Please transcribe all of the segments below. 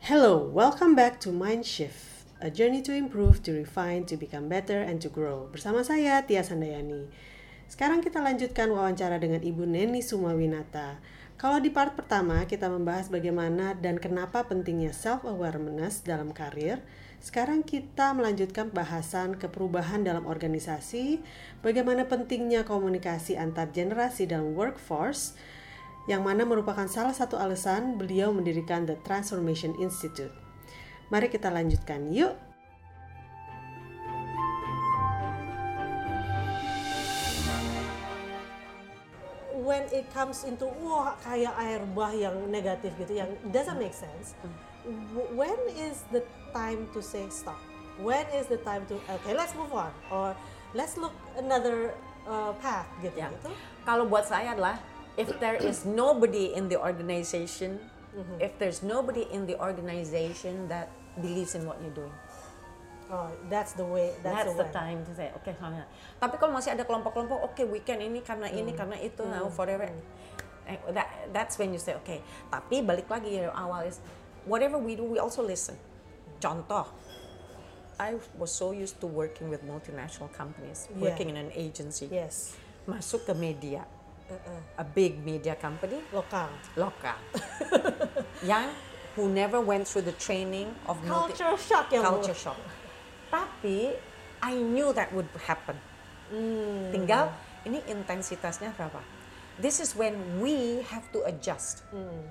Hello, welcome back to Mind Shift, a journey to improve, to refine, to become better, and to grow. Bersama saya, Tia Sandayani. Sekarang kita lanjutkan wawancara dengan Ibu Neni Sumawinata. Kalau di part pertama kita membahas bagaimana dan kenapa pentingnya self-awareness dalam karir, sekarang kita melanjutkan bahasan keperubahan dalam organisasi, bagaimana pentingnya komunikasi antar generasi dalam workforce, yang mana merupakan salah satu alasan beliau mendirikan The Transformation Institute. Mari kita lanjutkan, yuk! When it comes into wah kayak air bah yang negatif gitu, yang doesn't make sense. When is the time to say stop? When is the time to okay let's move on or let's look another uh, path gitu Ya. gitu? Kalau buat saya adalah if there is nobody in the organization, if there's nobody in the organization that believes in what you're doing, Oh, that's the way. That's, that's, the, the way. time to say, oke sama. Tapi kalau masih ada kelompok-kelompok, oke weekend ini karena ini karena itu, now forever. Eh, That, that's when you say, oke. Tapi balik lagi yang awal is, whatever we do, we also listen. Contoh, I was so used to working with multinational companies, Yeah. working in an agency, Yes. masuk ke media, Uh-uh. a big media company, Lokal. lokal yang who never went through the training of multi- Culture shock yang culture shock. Tapi I knew that would happen. Hmm. Tinggal ini intensitasnya berapa. This is when we have to adjust. Hmm.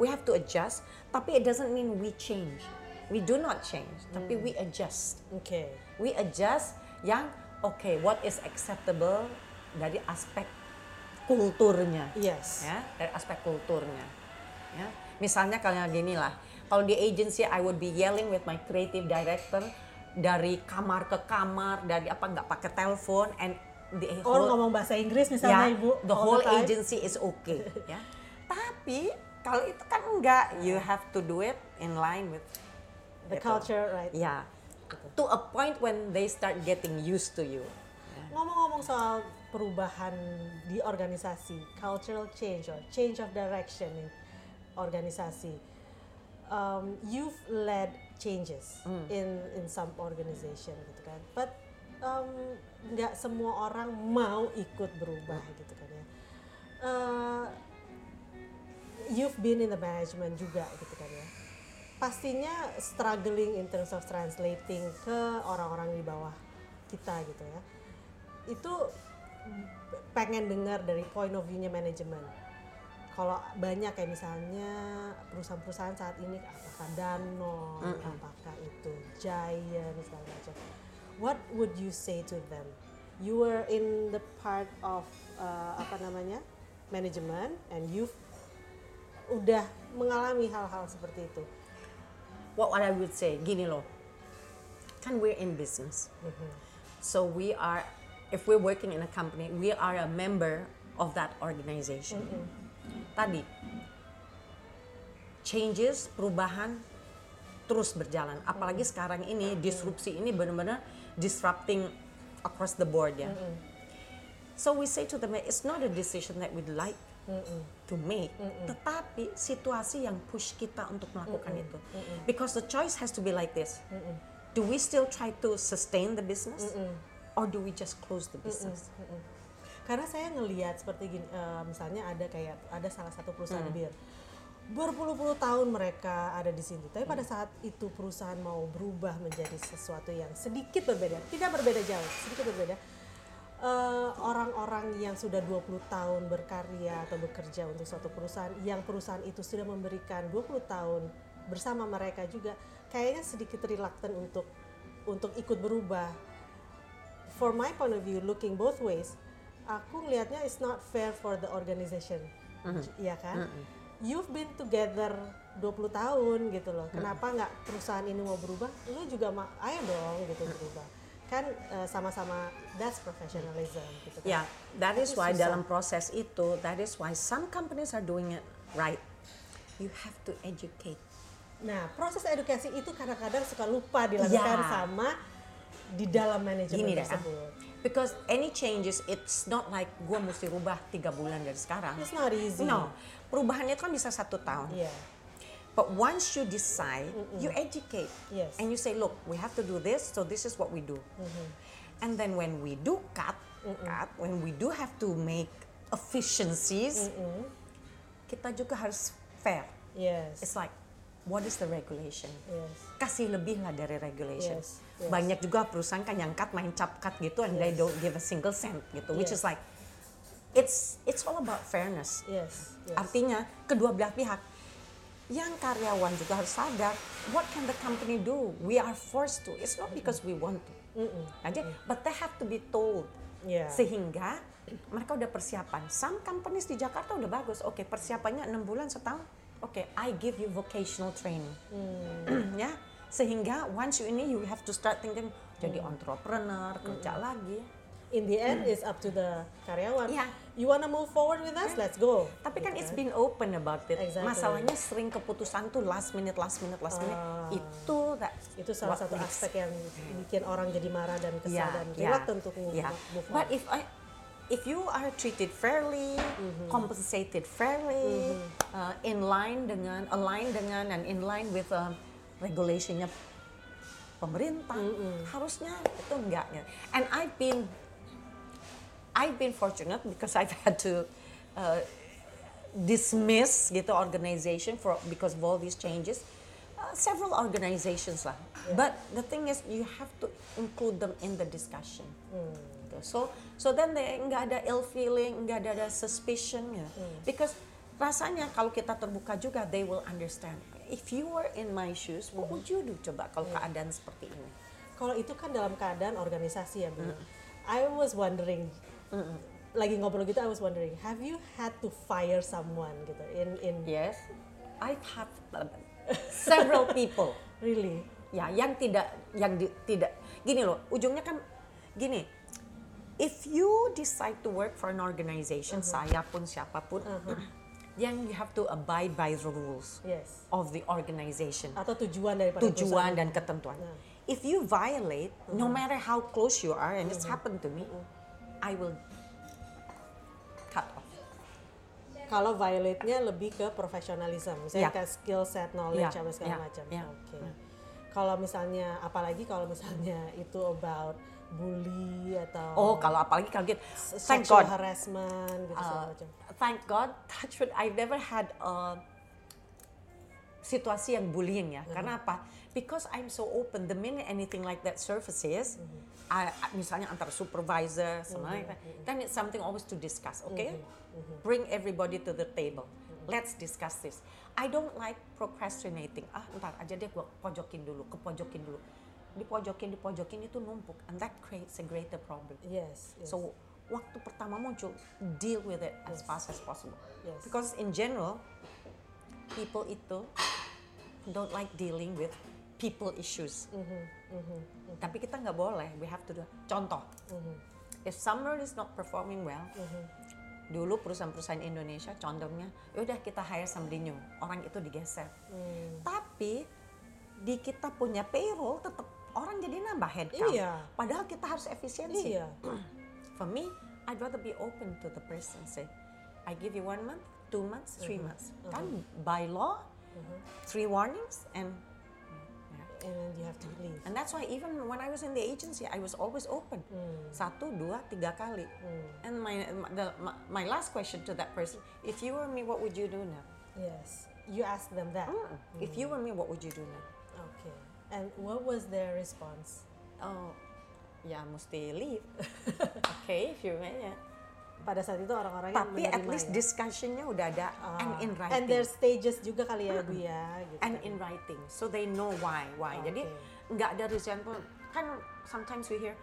We have to adjust, tapi it doesn't mean we change. We do not change, tapi Hmm. we adjust. Oke. We adjust yang okay, what is acceptable dari aspek kulturnya Yes. ya dari aspek kulturnya ya misalnya kayak gini lah kalau di agency I would be yelling with my creative director dari kamar ke kamar dari apa nggak pakai telepon and the Or whole ngomong bahasa Inggris misalnya ya, ibu. the whole time. agency is okay ya tapi kalau itu kan enggak you have to do it in line with The gitu. culture, right? ya to a point when they start getting used to you Ngomong-ngomong soal perubahan di organisasi, cultural change or change of direction in organisasi. Um, you've led changes Hmm. in in some organization gitu kan. But um, nggak semua orang mau ikut berubah Hmm. gitu kan ya. Uh, you've been in the management juga gitu kan ya. Pastinya struggling in terms of translating ke orang-orang di bawah kita gitu ya. Itu pengen dengar dari point of view-nya manajemen. Kalau banyak kayak misalnya perusahaan-perusahaan saat ini apakah Danone, apakah itu Giant segala macam. What would you say to them? You were in the part of uh, apa namanya manajemen and you've udah mengalami hal-hal seperti itu. what, what I would say, gini loh, kan we're in business. So we are, if we're working in a company, we are a member of that organization. Tadi, changes, perubahan terus berjalan. Apalagi sekarang ini, disrupsi ini benar-benar disrupting across the board ya. So we say to them, it's not a decision that we'd like to make, tetapi situasi yang push kita untuk melakukan itu. Because the choice has to be like this. Do we still try to sustain the business, or do we just close the business? Karena saya ngelihat seperti gini, eh, misalnya ada kayak ada salah satu perusahaan bir berpuluh-puluh tahun mereka ada di sini, tapi pada saat itu perusahaan mau berubah menjadi sesuatu yang sedikit berbeda, tidak berbeda jauh, sedikit berbeda. eh, orang-orang yang sudah 20 tahun berkarya atau bekerja untuk suatu perusahaan yang perusahaan itu sudah memberikan 20 tahun bersama mereka juga kayaknya sedikit reluctant untuk untuk ikut berubah for my point of view, looking both ways, aku ngelihatnya it's not fair for the organization, ya kan? You've been together 20 tahun gitu loh. Kenapa nggak perusahaan ini mau berubah? Lu juga ma ayo dong gitu berubah. Kan eh, sama-sama that's professionalism gitu kan. Ya, that is why susah. dalam proses itu, that is why some companies are doing it right. You have to educate. Nah, proses edukasi itu kadang-kadang suka lupa dilakukan Ya. sama di dalam manajemen Gini deh, tersebut. Because any changes, it's not like gue mesti rubah tiga bulan dari sekarang. It's not easy. No, perubahannya itu kan bisa satu tahun. Iya. But once you decide, you educate. Yes. And you say, look, we have to do this, so this is what we do. And then when we do cut, cut, when we do have to make efficiencies, kita juga harus fair. Yes. It's like, what is the regulation? Yes. Kasih lebih lah dari regulation. Yes, yes. Banyak juga perusahaan kan yang cut main cap cut gitu and they don't give a single cent gitu, which Yes. is like it's it's all about fairness. Yes. yes. Artinya kedua belah pihak yang karyawan juga harus sadar what can the company do? We are forced to. It's not because we want to. Aja, but they have to be told. Yeah. Sehingga mereka udah persiapan. Some companies di Jakarta udah bagus. Oke, persiapannya enam bulan setahun. Oke, I give you vocational training. ya, sehingga once you ini you have to start thinking jadi entrepreneur, kerja lagi. In the end, it's up to the karyawan. Yeah. You wanna move forward with us? Let's go. Tapi kan Gitu it's been open about it. Exactly. Masalahnya sering keputusan tuh last minute, last minute, last minute. Ah. Itu that Itu salah satu makes- aspek yang bikin orang jadi marah dan kesal Yeah, dan yeah, reluctant untuk move, yeah. move on. But if I if you are treated fairly, Mm-hmm. compensated fairly, uh, in line dengan align dengan and in line with um, regulationnya pemerintah, harusnya itu enggak ya. And I've been I've been fortunate because I've had to uh, dismiss gitu organization for because of all these changes. Uh, several organizations lah. But the thing is you have to include them in the discussion. Gitu. So so then they nggak ada ill feeling, nggak ada, ada suspicion ya. Because rasanya kalau kita terbuka juga they will understand. If you were in my shoes, what would you do coba kalau keadaan seperti ini? Kalau itu kan dalam keadaan organisasi ya, Bu. I was wondering, lagi ngobrol gitu, I was wondering, have you had to fire someone gitu in in Yes, I've had uh, several people. really? Ya, yang tidak, yang di- tidak. Gini loh, ujungnya kan gini. If you decide to work for an organization, saya pun siapa pun, yang you have to abide by the rules Yes. of the organization. Atau tujuan daripada Tujuan dan ketentuan. If you violate, no matter how close you are, and it's happened to me, I will cut off. Kalau violate-nya lebih ke profesionalism, misalnya Ya. ke skill set, knowledge, Ya, apa segala ya, macam. ya. Oke. Kalau misalnya, apalagi kalau misalnya itu about bully atau Oh, kalau apalagi kalau gitu, sexual God. harassment gitu segala Uh, macam. Thank God, touch wood, I've never had a situasi yang bullying ya. Karena apa? Because I'm so open, the minute anything like that surfaces, I, I- misalnya antara supervisor, sama like that, then it's something always to discuss, okay? Bring everybody to the table. Let's discuss this. I don't like procrastinating. Ah, ntar aja deh gua pojokin dulu, kepojokin dulu. Dipojokin, dipojokin itu numpuk, and that creates a greater problem. Yes. yes. So waktu pertama muncul, deal with it as fast as possible. Yes. Because in general, people itu don't like dealing with people issues. Mm-hmm, Tapi kita nggak boleh. We have to do. Contoh, if someone is not performing well, mm-hmm. dulu perusahaan-perusahaan Indonesia, contohnya, yaudah kita hire somebody new, orang itu digeser. Mm. Tapi di kita punya payroll tetap orang jadi nambah headcount. Iya. Padahal kita harus efisiensi. Iya. For me, I'd rather be open to the person. Say, I give you one month, two months, three Mm-hmm. months. Mm-hmm. Kan by law, mm-hmm. three warnings, and yeah. And then you have to leave. and that's why even when I was in the agency, I was always open. Mm. Satu, dua, tiga kali. Mm. And my, the, my my last question to that person, if you were me, what would you do now? Yes. You ask them that. Hmm, If you mm. were me, what would you do now? Okay. And what was their response? Oh, ya mesti leave. okay, if you may, ya. Pada saat itu orang-orangnya Tapi at least ya? discussionnya udah ada and Ah, in And writing. there's stages juga kali ya Bu ya. Gitu and kan. in writing so they know why why jadi Oke. nggak ada resentment kan sometimes we hear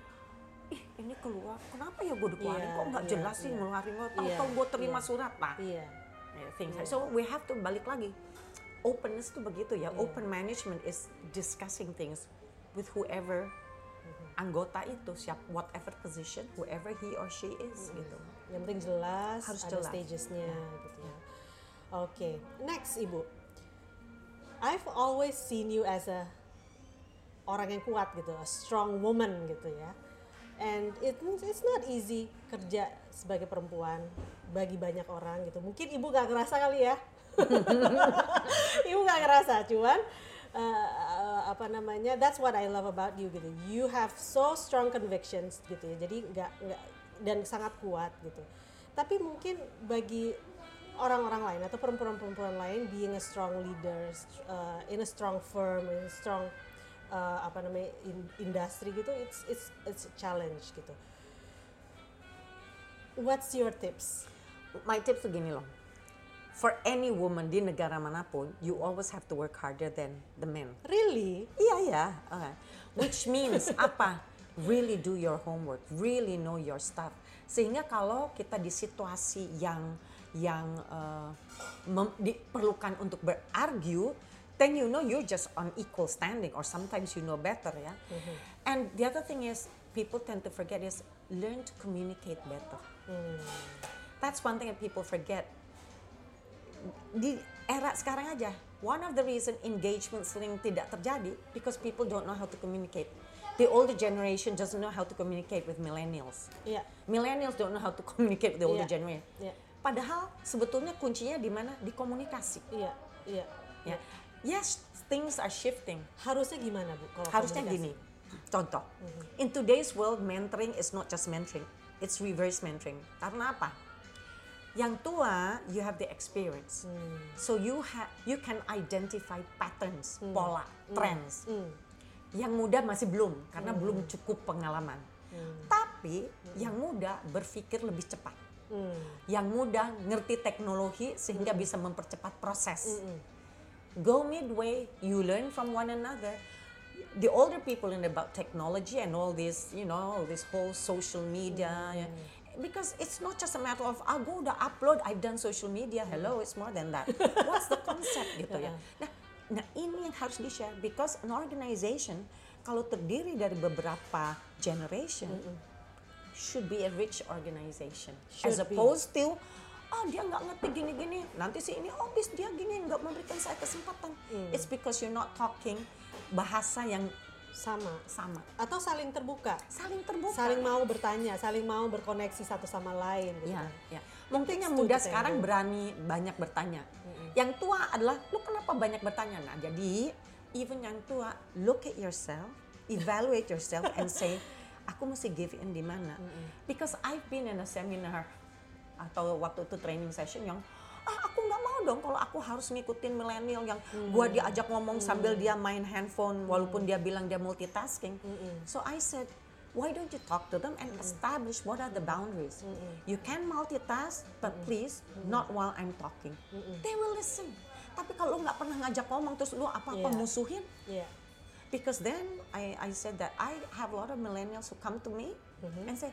ih ini keluar kenapa ya gue dikeluarin Iya, kok nggak iya, jelas sih iya. ngeluarin gue tahu Iya, tahu gue terima iya. surat lah Iya. Yeah, things like- so we have to balik lagi openness tuh begitu ya open management is discussing things with whoever anggota itu siap whatever position whoever he or she is gitu Yang penting jelas, Harus ada jelas. stagesnya gitu ya. Oke, next Ibu. I've always seen you as a orang yang kuat gitu, a strong woman gitu ya. And it, it's not easy kerja sebagai perempuan bagi banyak orang gitu. Mungkin Ibu gak ngerasa kali ya. ibu nggak ngerasa cuman uh, apa namanya that's what I love about you gitu. You have so strong convictions gitu ya. Jadi nggak nggak dan sangat kuat gitu. Tapi mungkin bagi orang-orang lain atau perempuan-perempuan lain being a strong leader uh, in a strong firm in a strong uh, apa namanya in, industri gitu it's it's it's a challenge gitu. What's your tips? My tips tuh gini loh. For any woman di negara mana pun, you always have to work harder than the men. really Iya ya, okay. which means apa? Really do your homework, really know your stuff. Sehingga kalau kita di situasi yang yang uh, diperlukan untuk berargue, then you know you're just on equal standing, or sometimes you know better ya. And the other thing is, people tend to forget is learn to communicate better. That's one thing that people forget di era sekarang aja one of the reason engagement sering tidak terjadi because people don't know how to communicate. The older generation doesn't know how to communicate with millennials. Iya. millennials don't know how to communicate with the older Iya. generation. Iya. padahal sebetulnya kuncinya di mana? Di komunikasi. Iya iya. Ya. Yes things are shifting. Harusnya gimana bu kalau harusnya komunikasi? gini. Contoh. In today's world mentoring is not just mentoring. It's reverse mentoring. Karena apa yang tua you have the experience. So you have you can identify patterns pola trends. Yang muda masih belum karena belum cukup pengalaman. Tapi yang muda berpikir lebih cepat. Yang muda ngerti teknologi sehingga bisa mempercepat proses. Go midway, you learn from one another. The older people in about technology and all this, you know, all this whole social media, yeah, because it's not just a matter of I go the upload, I've done social media. Hello, it's more than that. What's the concept gitu ya? Nah, nah ini yang harus di share because an organization kalau terdiri dari beberapa generation should be a rich organization as Should be. opposed to oh dia nggak ngerti gini-gini nanti si ini oh bis dia gini nggak memberikan saya kesempatan it's because you're not talking bahasa yang sama. Sama. Atau saling terbuka? Saling terbuka. Saling mau bertanya saling mau berkoneksi satu sama lain gitu ya, ya. mungkin yang muda sekarang berani banyak bertanya. Yang tua adalah lu kenapa banyak bertanya? Nah jadi even yang tua look at yourself evaluate yourself and say aku mesti give in di mana because I've been in a seminar atau waktu itu training session yang ah aku mau dong kalau aku harus ngikutin milenial yang gua diajak ngomong sambil dia main handphone walaupun dia bilang dia multitasking. So I said why don't you talk to them and establish what are the boundaries? You can multitask but please not while I'm talking. They will listen. Tapi kalau nggak pernah ngajak ngomong terus lu apa-apa Yeah. musuhin? Iya. because then I, I said that I have a lot of millennials who come to me and say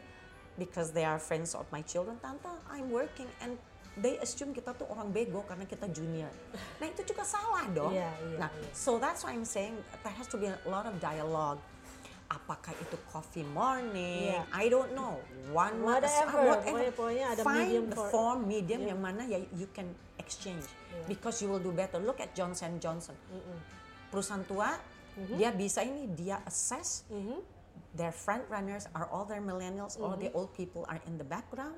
because they are friends of my children tante I'm working and they assume kita tuh orang bego karena kita junior. Nah itu juga salah dong. Iya, iya, nah iya. so that's why I'm saying there has to be a lot of dialogue. Apakah itu coffee morning? Iya. I don't know. One month- Whatever, whatever. pokoknya- ada find medium the for- form medium yang mana ya you can exchange. Because you will do better. Look at Johnson Johnson. Perusahaan tua Mm-hmm. dia bisa ini dia assess their front runners are all their millennials all Mm-hmm. the old people are in the background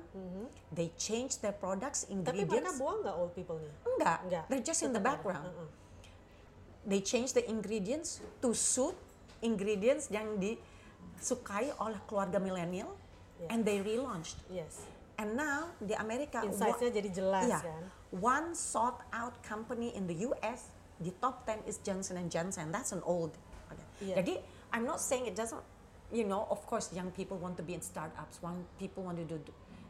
they change their products tapi mereka ingredients buang nggak old people-nya enggak Enggak. they're just in the background Uh-uh. they change the ingredients to suit ingredients yang disukai oleh keluarga milenial Yeah. and they relaunched yes and now di Amerika insight-nya jadi jelas Iya. kan One sought out company in the US, the top 10 is Johnson and Johnson. That's an old. Okay. Iya. Jadi I'm not saying it doesn't, you know, of course young people want to be in startups, one people want to do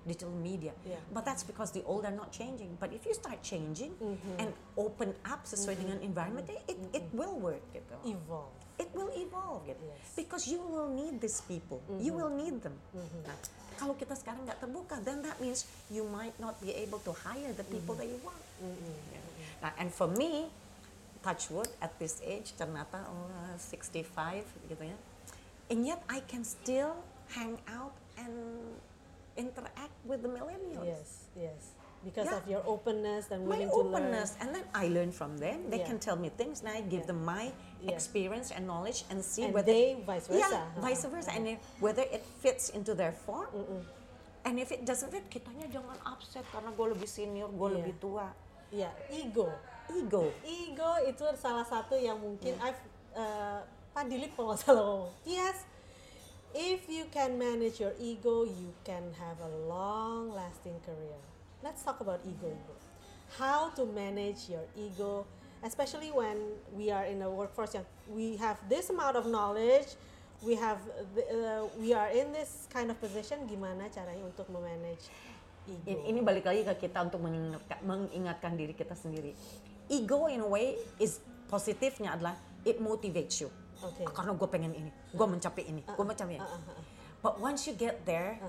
digital media. Yeah. But that's because the old are not changing. But if you start changing mm-hmm. and open up sesuai dengan mm-hmm. environment, it, it mm-hmm. will work gitu. evolve It will evolve gitu. Yes. Because you will need these people. You will need them. Nah, kalau kita sekarang nggak terbuka, then that means you might not be able to hire the people that you want. Ya. Nah, and for me, touch wood at this age, ternyata oh, 65 gitu ya. And yet I can still hang out and interact with the millennials. yes yes because Yeah. of your openness and my willing to openness and then I learn from them. They Yeah. can tell me things and I give Yeah. them my Yeah. experience and knowledge and see and whether they vice versa yeah, vice Uh-uh. versa and if, whether it fits into their form. And if it doesn't fit, kitanya jangan upset karena gue lebih senior, gue Iya. lebih tua. Iya, ego. Ego. Ego itu salah satu yang mungkin I've uh, Pak Dilip kalau nggak salah ngomong. Yes, if you can manage your ego, you can have a long lasting career. Let's talk about ego, Ibu. How to manage your ego, especially when we are in a workforce yang we have this amount of knowledge, we have the, uh, we are in this kind of position. Gimana caranya untuk memanage ego? In- Ini balik lagi ke kita untuk mengingatkan, mengingatkan diri kita sendiri. Ego in a way is positifnya adalah it motivates you. Oke. Ah, Karena gue pengen ini, gue mencapai ini, gue mencapai ini. But once you get there,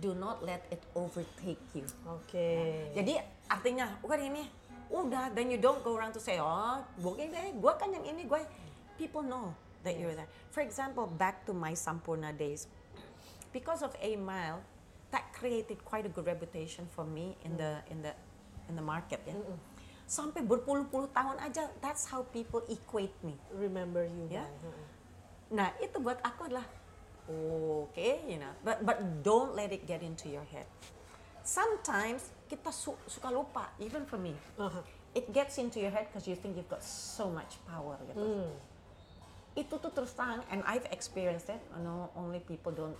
do not let it overtake you. Oke. Jadi artinya bukan ini, udah then you don't go around to say oh gue ini, gue kan yang ini gue. People know that you're there. For example, back to my Sampurna days, because of a mile, that created quite a good reputation for me in the in the in the market ya. Sampai berpuluh-puluh tahun aja, that's how people equate me. Remember you. Ya. uh-uh. Nah itu buat aku adalah oke, you know, but but don't let it get into your head. Sometimes kita su- suka lupa, even for me, it gets into your head because you think you've got so much power gitu. Itu tuh terus terang, and I've experienced it. Know only people don't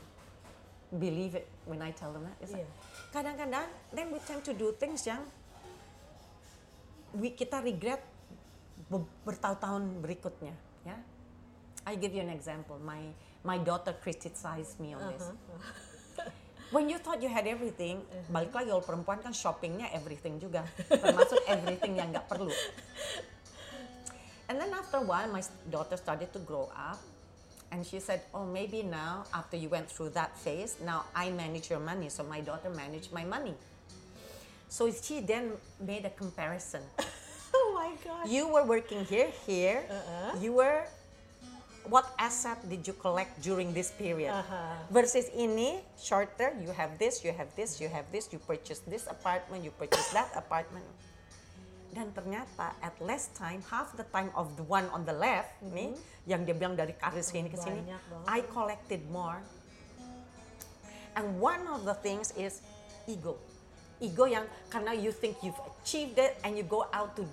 believe it when I tell them that. It's like. Kadang-kadang, then we tend to do things yang we, kita regret be- bertahun-tahun berikutnya. Ya, I give you an example. My my daughter criticized me on this. When you thought you had everything, balik lagi kalau perempuan kan shoppingnya everything juga, termasuk everything yang nggak perlu. And then after a while, my daughter started to grow up, and she said, "Oh, maybe now after you went through that phase, now I manage your money." So my daughter managed my money. So she then made a comparison. My gosh. You were working here, here. Uh-uh. You were. What asset did you collect during this period? Uh-huh. Versus ini shorter, you have this, you have this, you have this. You purchase this apartment, you purchase that apartment. Dan ternyata at less time, half the time of the one on the left nih, yang dia bilang dari karir sini ke sini. I collected more. And one of the things is ego. Ego yang karena you think you've achieved it and you go out to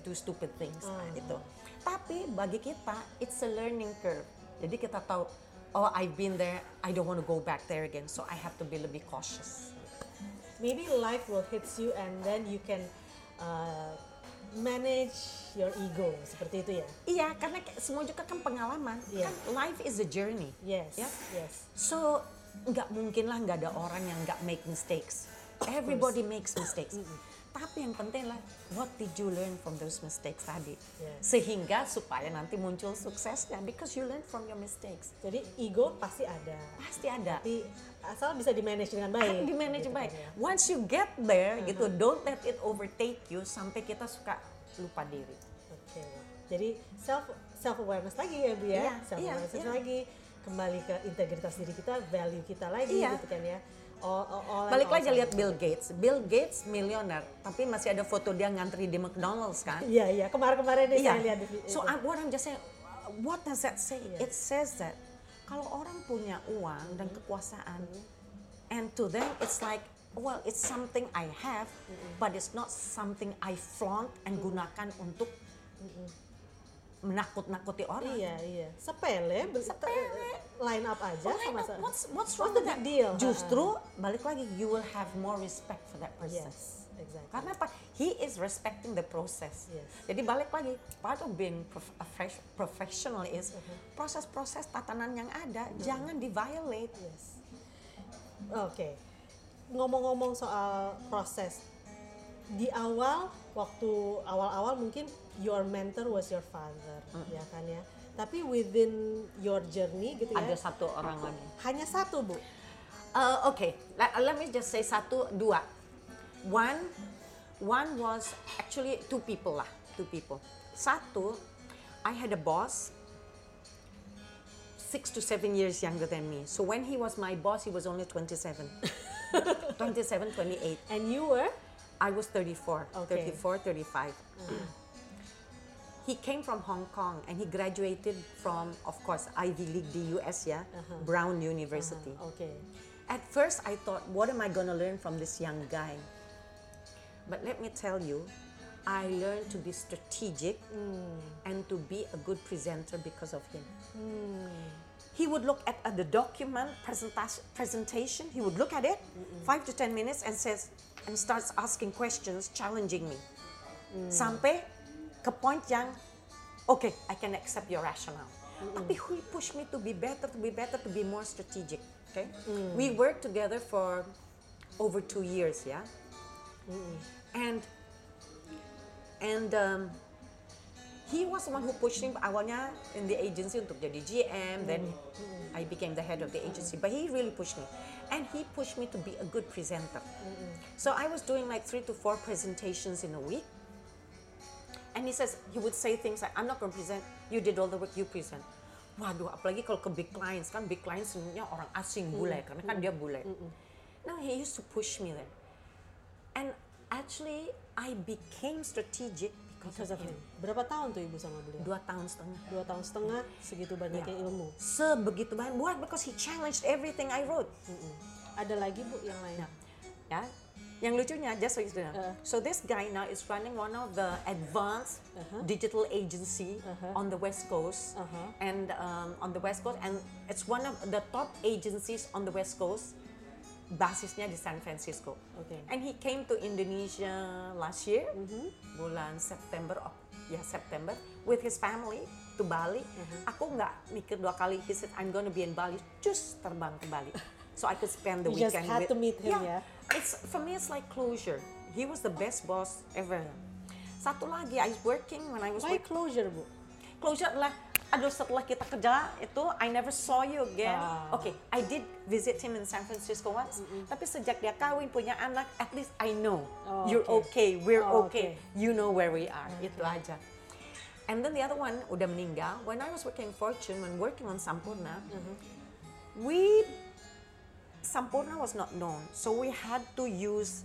do stupid things. Nah, gitu. Tapi bagi kita, it's a learning curve. Jadi kita tahu, oh I've been there, I don't want to go back there again. So I have to be lebih cautious. maybe life will hit you and then you can uh, manage your ego seperti itu ya Iya, karena semua juga kan pengalaman. Iya. Kan life is a journey. yes Ya. yes So nggak mungkin lah nggak ada orang yang nggak make mistakes. Everybody makes mistakes. Tapi yang penting lah, what did you learn from those mistakes tadi? Yes. Sehingga supaya nanti muncul suksesnya, because you learn from your mistakes. jadi ego pasti ada Pasti ada. tapi asal bisa di manage dengan baik Di manage gitu baik. kan ya. Once you get there, gitu, don't let it overtake you sampai kita suka lupa diri. Oke. Jadi self self awareness lagi ya Bu ya. Iya, self awareness iya. lagi kembali ke integritas diri kita, value kita lagi Iya. gitu kan ya. All, all, all and Balik lagi lihat Bill Gates. Bill Gates miliuner, tapi masih ada foto dia ngantri di McDonald's kan? Iya iya kemarin-kemarin Iya. saya lihat So. I, what I'm just saying, what does that say? Iya. It says that kalau orang punya uang dan kekuasaan, and to them it's like, well, it's something I have, but it's not something I flaunt and gunakan untuk menakut-nakuti orang. Iya iya. Sepele, Sepele. line up aja Why sama sama. What's what's wrong the with that? deal? Justru balik lagi, you will have more respect for that person. Yes, exactly. Karena apa? He is respecting the process. Yes. Jadi balik lagi, part of being prof- a fresh- professional is Uh-huh. proses-proses tatanan yang ada jangan di-violate. Yes. Oke. Ngomong-ngomong soal proses di awal waktu awal-awal mungkin your mentor was your father ya kan ya. Tapi within your journey gitu ya. Ada satu orang lagi. Hanya satu, Bu. Uh, okay, let, let me just say satu, dua. One, one was actually two people lah, two people. Satu, I had a boss six to seven years younger than me. So when he was my boss, he was only 27. 27, 28. And you were I was 34, Okay. 34, 35. Mm. He came from Hong Kong and he graduated from, of course, Ivy League, the US, yeah, uh-huh. Brown University. Uh-huh. Oke. At first, I thought, what am I going to learn from this young guy? But let me tell you, I learned to be strategic mm. and to be a good presenter because of him. Mm. He would look at, at the document presentation, presentation. He would look at it, five to ten minutes, and says and starts asking questions, challenging me. Sampai ke point yang, okay, I can accept your rationale. Tapi he pushed me to be better, to be better, to be more strategic. Okay, we worked together for over two years, yeah, and and um, he was the one who pushed him awalnya in the agency untuk jadi GM then I became the head of the agency. But he really pushed me and he pushed me to be a good presenter. So I was doing like three to four presentations in a week. And he says he would say things like I'm not going to present. You did all the work you present. Waduh apalagi kalau ke big clients kan big clients sebenarnya orang asing hmm. bule karena kan hmm. dia bule. Hmm. No he used to push me there. And actually I became strategic him. Berapa tahun tuh ibu sama beliau? dua tahun setengah Dua tahun setengah, segitu banyaknya Ya. ilmu. sebegitu banyak buat because he challenged everything I wrote Ada lagi bu yang lain? ya yang lucunya just so you know Uh. so this guy now is running one of the advanced Uh-huh. digital agency Uh-huh. on the west coast Uh-huh. and um, on the west coast and it's one of the top agencies on the west coast basisnya di San Francisco Oke. and he came to Indonesia last year Mm-hmm. bulan September oh, ya September with his family to Bali Mm-hmm. aku nggak mikir dua kali he said I'm gonna be in Bali just terbang ke Bali so I could spend the You just weekend had with to meet him, ya? it's for me it's like closure he was the best boss ever satu lagi I was working when I was Why working closure bu? closure adalah aduh setelah kita kerja itu I never saw you again. Ah. Okay, I did visit him in San Francisco once. Tapi sejak dia kawin punya anak, at least I know Oh, you're okay, we're Oh, okay. okay. You know where we are. Itu aja. And then the other one udah meninggal. When I was working Fortune, when working on Sampurna, we Sampurna was not known, so we had to use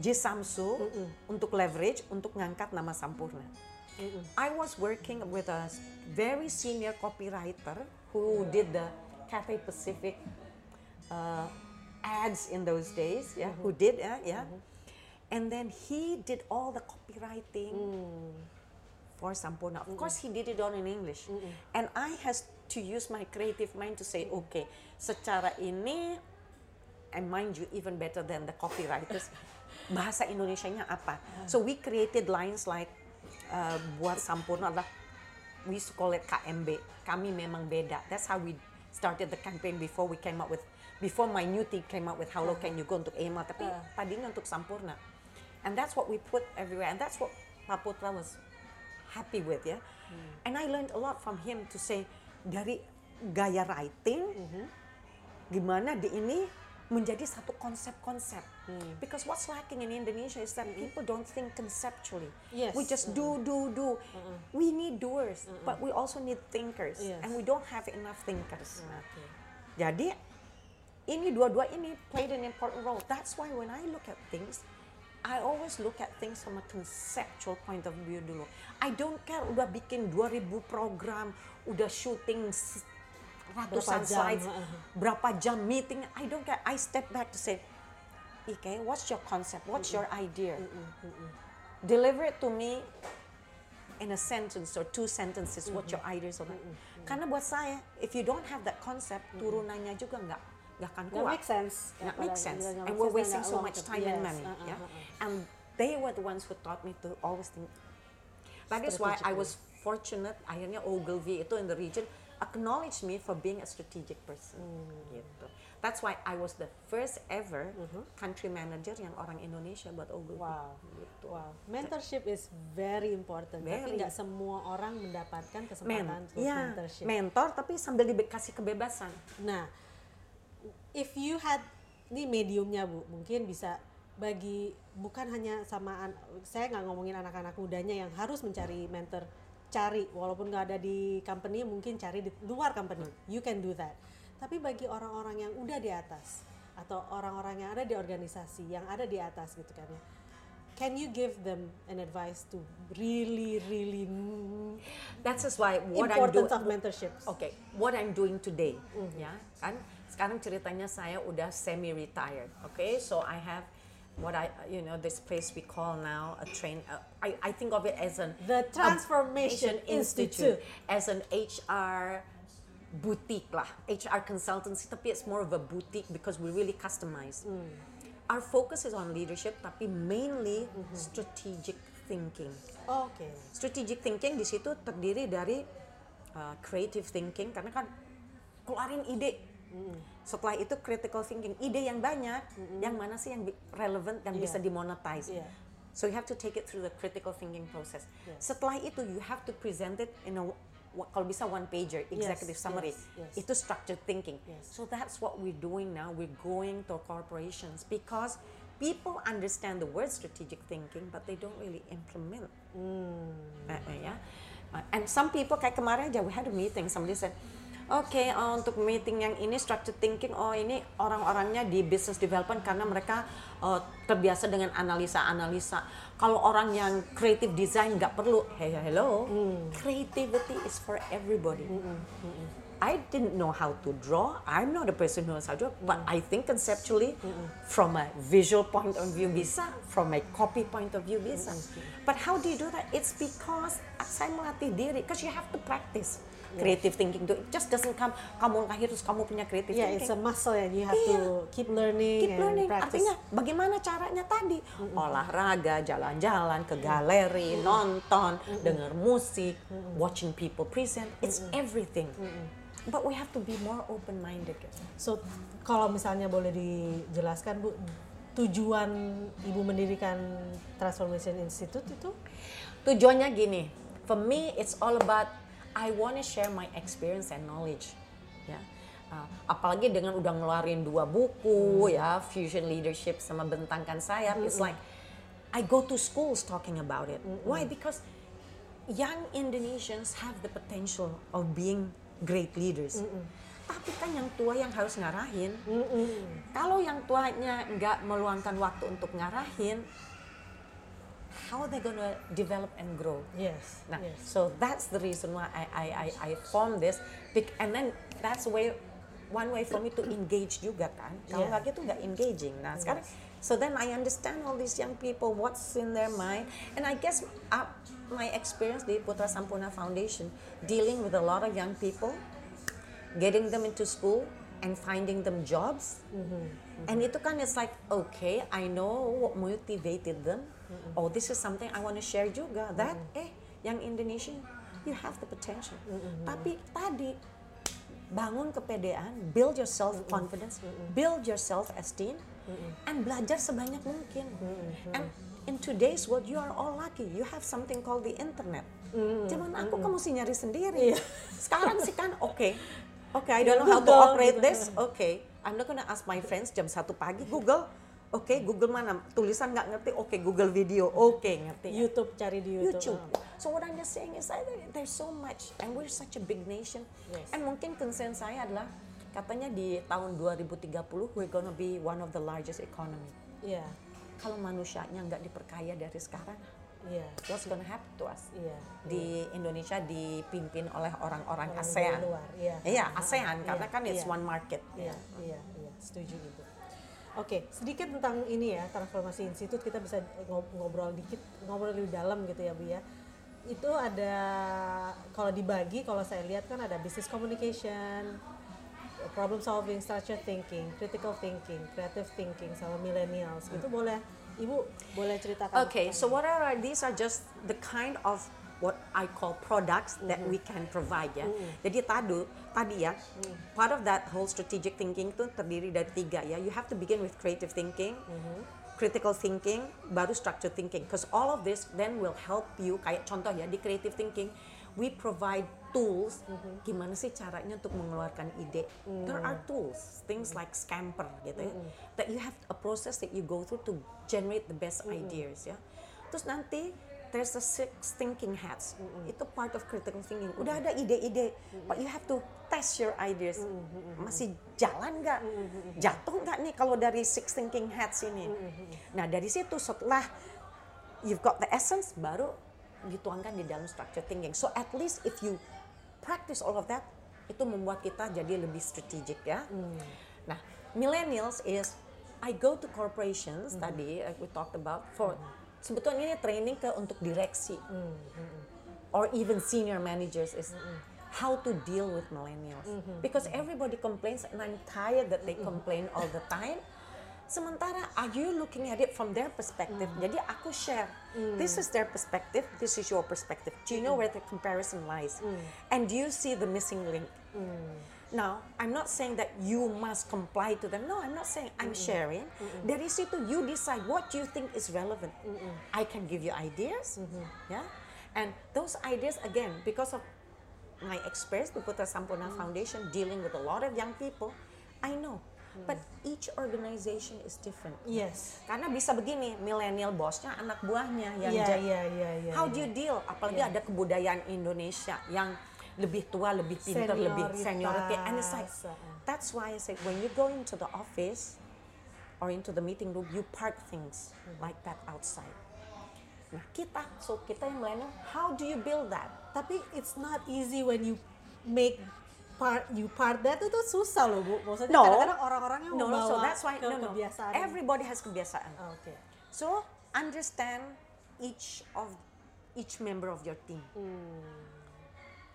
Jisamsu untuk leverage untuk ngangkat nama Sampurna. I was working with a very senior copywriter who did the Cathay Pacific uh, ads in those days, yeah, who did, uh, yeah. And then he did all the copywriting for Sampurna. Of course, he did it all in English. And I has to use my creative mind to say, okay, secara ini, and mind you, even better than the copywriters, bahasa Indonesianya apa? So we created lines like, uh, buat Sampurna adalah, we used to call it KMB, kami memang beda. That's how we started the campaign before we came up with, before my new team came up with How Low Can You Go untuk EMA, tapi Uh. tadinya untuk Sampurna. And that's what we put everywhere. And that's what Pak Putra was happy with ya. And I learned a lot from him to say dari gaya writing gimana di ini menjadi satu konsep-konsep. Because what's lacking in Indonesia is that people don't think conceptually. Yes. We just do, do, do. We need doers, but we also need thinkers, Yes. and we don't have enough thinkers. Oke. jadi ini dua-dua ini played an important role. That's why when I look at things, I always look at things from a conceptual point of view dulu. I don't care udah bikin 2000 program, udah shooting ratusan Berapa jam, slides, berapa jam meeting, I don't care. I step back to say, Ike, what's your concept? What's your idea? Deliver it to me in a sentence or two sentences what your ideas are. Karena buat saya, if you don't have that concept, turunannya juga nggak nggak akan kuat. make sense. Make sense. And we're wasting so much time and Yes, money. uh, uh, yeah? uh, uh. And they were the ones who taught me to always think. That is why I was fortunate. Akhirnya Ogilvy itu in the region acknowledged me for being a strategic person. Hmm. Gitu. That's why I was the first ever country manager yang orang Indonesia buat Ogilvy. Wow. Gitu. Wow. Mentorship is very important. Tapi Very. nggak semua orang mendapatkan Men, kesempatan untuk ya, mentorship. mentor tapi sambil dikasih kebebasan. Nah, if you had ini mediumnya bu, mungkin bisa bagi bukan hanya sama an- saya nggak ngomongin anak-anak mudanya yang harus mencari mentor, cari walaupun nggak ada di company mungkin cari di luar company, you can do that. Tapi bagi orang-orang yang udah di atas atau orang-orang yang ada di organisasi yang ada di atas gitu kan ya, can you give them an advice to really really mm, That's just why what I'm importance doing. of mentorship? Oke, what I'm doing today, ya kan? Sekarang ceritanya saya udah semi retired, oke? So I have what I you know this place we call now a train. Uh, I I think of it as an The Transformation Institute. as an HR boutique lah, HR consultancy. Tapi it's more of a boutique because we really customize. Hmm. Our focus is on leadership, tapi mainly strategic thinking. Oke. Strategic thinking di situ terdiri dari uh, creative thinking karena kan keluarin ide. Setelah itu critical thinking, ide yang banyak, yang mana sih yang relevant yang bisa Iya. dimonetize. Iya. So you have to take it through the critical thinking process. Yes. Setelah itu you have to present it in a kalau bisa one pager executive summary. yes, yes. Itu structured thinking. Yes. So that's what we're doing now. We're going to corporations because people understand the word strategic thinking but they don't really implement. Hmm. Uh, uh, yeah. Uh, and some people kayak kemarin aja we had a meeting somebody said Oke, uh, untuk meeting yang ini structured thinking, oh ini orang-orangnya di business development karena mereka uh, terbiasa dengan analisa-analisa. Kalau orang yang creative design nggak perlu, hey hello, creativity is for everybody. I didn't know how to draw. I'm not a person who knows how to draw, but I think conceptually, from a visual point of view bisa, from a copy point of view bisa. But how do you do that? It's because saya melatih diri, because you have to practice creative thinking. It just doesn't come. Kamu lahir terus kamu punya creative Yeah, thinking. it's a muscle and you have Iya. to keep learning Keep and learning. practice. Artinya bagaimana caranya tadi? Olahraga, jalan-jalan ke galeri, nonton, denger musik, watching people present. It's everything. But we have to be more open-minded. gitu. So kalau misalnya boleh dijelaskan Bu, tujuan Ibu mendirikan Transformation Institute itu? Tujuannya gini, for me it's all about I want to share my experience and knowledge. Ya. Uh, apalagi dengan udah ngeluarin dua buku ya, Fusion Leadership sama Bentangkan Sayap, it's like I go to schools talking about it. Why? Because young Indonesians have the potential of being great leaders. Tapi kan yang tua yang harus ngarahin. Kalau yang tuanya nggak meluangkan waktu untuk ngarahin, how are they gonna develop and grow? Yes. Nah, yes. so that's the reason why I I I, I formed this, and then that's way one way for me to engage juga kan. Kalau Yeah. nggak gitu nggak engaging. Nah sekarang, so then I understand all these young people what's in their mind, and I guess uh, my experience di Putra Sampurna Foundation dealing with a lot of young people, getting them into school and finding them jobs. And itu kan it's like okay, I know what motivated them. Oh, this is something I want to share juga. That eh, yang Indonesian, you have the potential. Tapi tadi bangun kepedean, build your self confidence, build your self esteem, and belajar sebanyak mungkin. And in today's world, you are all lucky. You have something called the internet. Cuman aku kamu mesti nyari sendiri. Sekarang sih kan oke. Oke, I don't know how to operate gitu. this. Oke, I'm not gonna ask my friends jam satu pagi Google. Oke, Google mana? Tulisan nggak ngerti. Oke, Google video. Oke, ngerti. YouTube cari di YouTube. YouTube. Ah. So what I'm just saying is that there's so much and we're such a big nation. Yes. And mungkin concern saya adalah katanya di tahun 2030 we're gonna be one of the largest economy. Iya. Kalau manusianya nggak diperkaya dari sekarang, Iya. what's gonna happen to us? Iya. Di Indonesia dipimpin oleh orang-orang Orang ASEAN. iya. Iya, Ah, ASEAN ah, karena iya, kan it's iya. one market. Iya, iya, iya, setuju gitu. Oke, sedikit tentang ini ya, transformasi institut kita bisa ngob- ngobrol dikit, ngobrol lebih dalam gitu ya Bu ya. Itu ada kalau dibagi kalau saya lihat kan ada business communication, problem solving, structured thinking, critical thinking, creative thinking sama millennials. Itu boleh Ibu boleh ceritakan. Okay, so what are these are just the kind of what I call products that we can provide ya. Jadi tadi tadi ya, part of that whole strategic thinking itu terdiri dari tiga ya. You have to begin with creative thinking, critical thinking, baru structured thinking. Because all of this then will help you. Kayak contoh ya di creative thinking, we provide tools. Gimana sih caranya untuk mengeluarkan ide? There are tools, things like Scamper gitu ya, that you have a process that you go through to generate the best ideas ya. Terus nanti there's the six thinking hats. Itu part of critical thinking. Udah ada ide-ide, but you have to test your ideas. Masih jalan nggak? Jatuh nggak nih kalau dari six thinking hats ini? Nah dari situ setelah you've got the essence, baru dituangkan di dalam structure thinking. So at least if you practice all of that, itu membuat kita jadi lebih strategic ya. Nah, millennials is I go to corporations tadi like we talked about for sebetulnya ini training ke untuk direksi or even senior managers is how to deal with millennials because everybody complains and I'm tired that they complain all the time. Sementara are you looking at it from their perspective? Jadi aku share. This is their perspective. This is your perspective. Do you know where the comparison lies? And do you see the missing link? Now, I'm not saying that you must comply to them. No, I'm not saying. I'm sharing. Dari situ you decide what you think is relevant. I can give you ideas, yeah, and those ideas again because of my experience with Putra Sampurna Foundation dealing with a lot of young people, I know. But each organization is different. Yes. Karena bisa begini, millennial bosnya anak buahnya yang jadi- iya, iya, iya. How do you deal? Apalagi ada kebudayaan Indonesia yang lebih tua, lebih pintar, lebih seniority. And it's like, that's why I say when you go into the office or into the meeting room, you park things like that outside. Nah kita, so kita yang millennial, how do you build that? Tapi it's not easy when you make part you part that itu susah loh bu. Maksudnya No. kadang-kadang orang-orangnya No, membawa so that's why, ke no, no. kebiasaan. Everybody has kebiasaan. Ah, Oke. So understand each of each member of your team.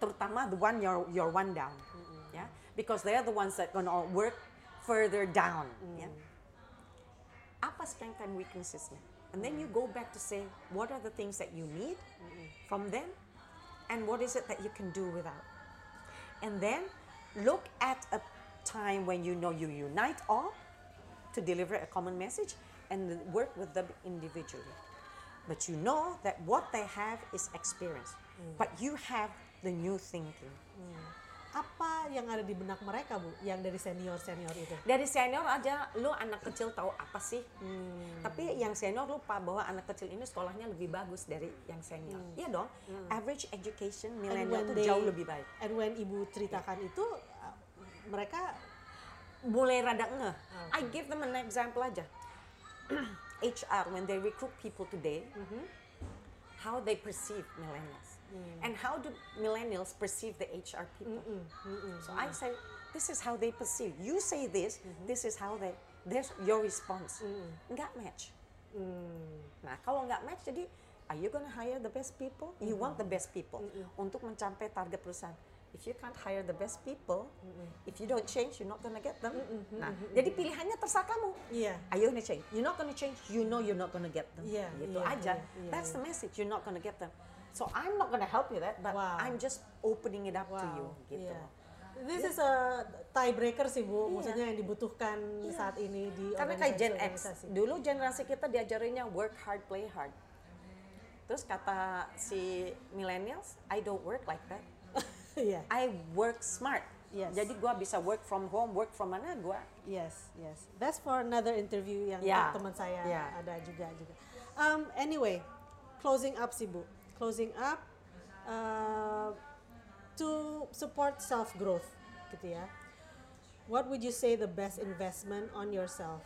Terutama the one you're you're one down, yeah, because they are the ones that gonna work further down. Mm. Yeah. Apa strength and weaknessesnya? And then you mm. go back to say what are the things that you need from them, and what is it that you can do without. And then look at a time when you know you unite all to deliver a common message and work with them individually. But you know that what they have is experience, mm. but you have the new thinking. Apa yang ada di benak mereka bu? Yang dari senior senior itu? Dari senior aja, lu anak kecil tahu apa sih? Tapi yang senior lupa bahwa anak kecil ini sekolahnya lebih bagus dari yang senior. Iya dong. Average education milenial they- jauh lebih baik. And when ibu ceritakan itu, uh, mereka mulai rada ngeh. I give them an example aja. HR when they recruit people today, how they perceive millennials, and how do millennials perceive the HR people. So I say, this is how they perceive. You say this, this is how they. There's your response. Nggak match. Nah kalau nggak match, jadi are you gonna hire the best people? You want the best people untuk mencapai target perusahaan. If you can't hire the best people, if you don't change, you're not gonna get them. Nah, jadi pilihannya terserah kamu. Iya. Are you gonna change? You're not gonna change. You know you're not gonna get them. Iya, Gitu iya, aja. iya, iya, That's the message. You're not gonna get them. So I'm not gonna help you that, but Wow. I'm just opening it up to you. Gitu. iya. This is a tiebreaker sih bu, maksudnya yang dibutuhkan saat ini di Karena kayak Gen X, dulu generasi kita diajarinnya work hard, play hard. Terus kata si millennials, I don't work like that. Iya, I work smart. Yes. Jadi gua bisa work from home, work from mana gua. yes, yes. That's for another interview yang Yeah. teman saya Yeah. ada juga juga. Um, anyway, closing up sih bu, closing up uh, to support self growth, gitu ya. What would you say the best investment on yourself?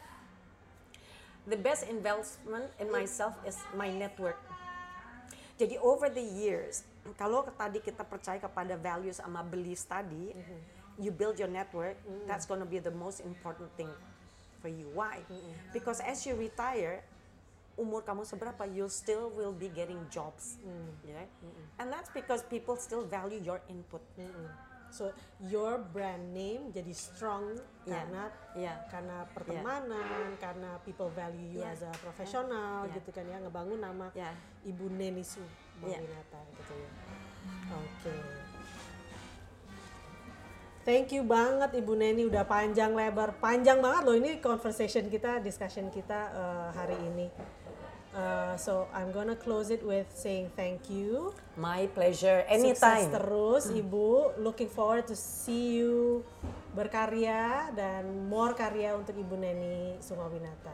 The best investment in myself is my network. Jadi over the years, kalau tadi kita percaya kepada values sama beliefs tadi, you build your network, that's gonna be the most important thing for you. Why? Because as you retire, umur kamu seberapa, you still will be getting jobs, yeah? And that's because people still value your input. So your brand name jadi strong Yeah. karena Yeah. karena pertemanan, karena people value you Yeah. as a professional Yeah. gitu kan ya, ngebangun nama Yeah. Ibu Neni Su Yeah. Gitu ya. Oke. Thank you banget Ibu Neni udah panjang lebar, panjang banget loh ini conversation kita, discussion kita eh, hari ini. Eh, so I'm gonna close it with saying thank you. My pleasure, Sukses anytime. terus Ibu. Looking forward to see you berkarya dan more karya untuk Ibu Neni Sumawinata.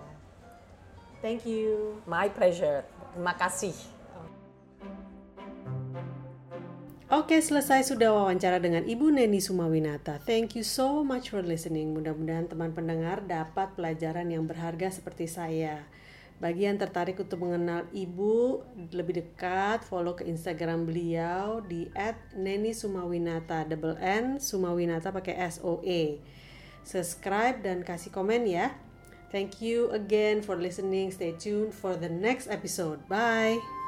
Thank you. My pleasure. Terima kasih. Oke, selesai sudah wawancara dengan Ibu Neni Sumawinata. Thank you so much for listening. Mudah-mudahan teman pendengar dapat pelajaran yang berharga seperti saya. Bagi yang tertarik untuk mengenal Ibu lebih dekat, follow ke Instagram beliau di @neni_sumawinata, double N Sumawinata pakai S O E. Subscribe dan kasih komen ya. Thank you again for listening. Stay tuned for the next episode. Bye.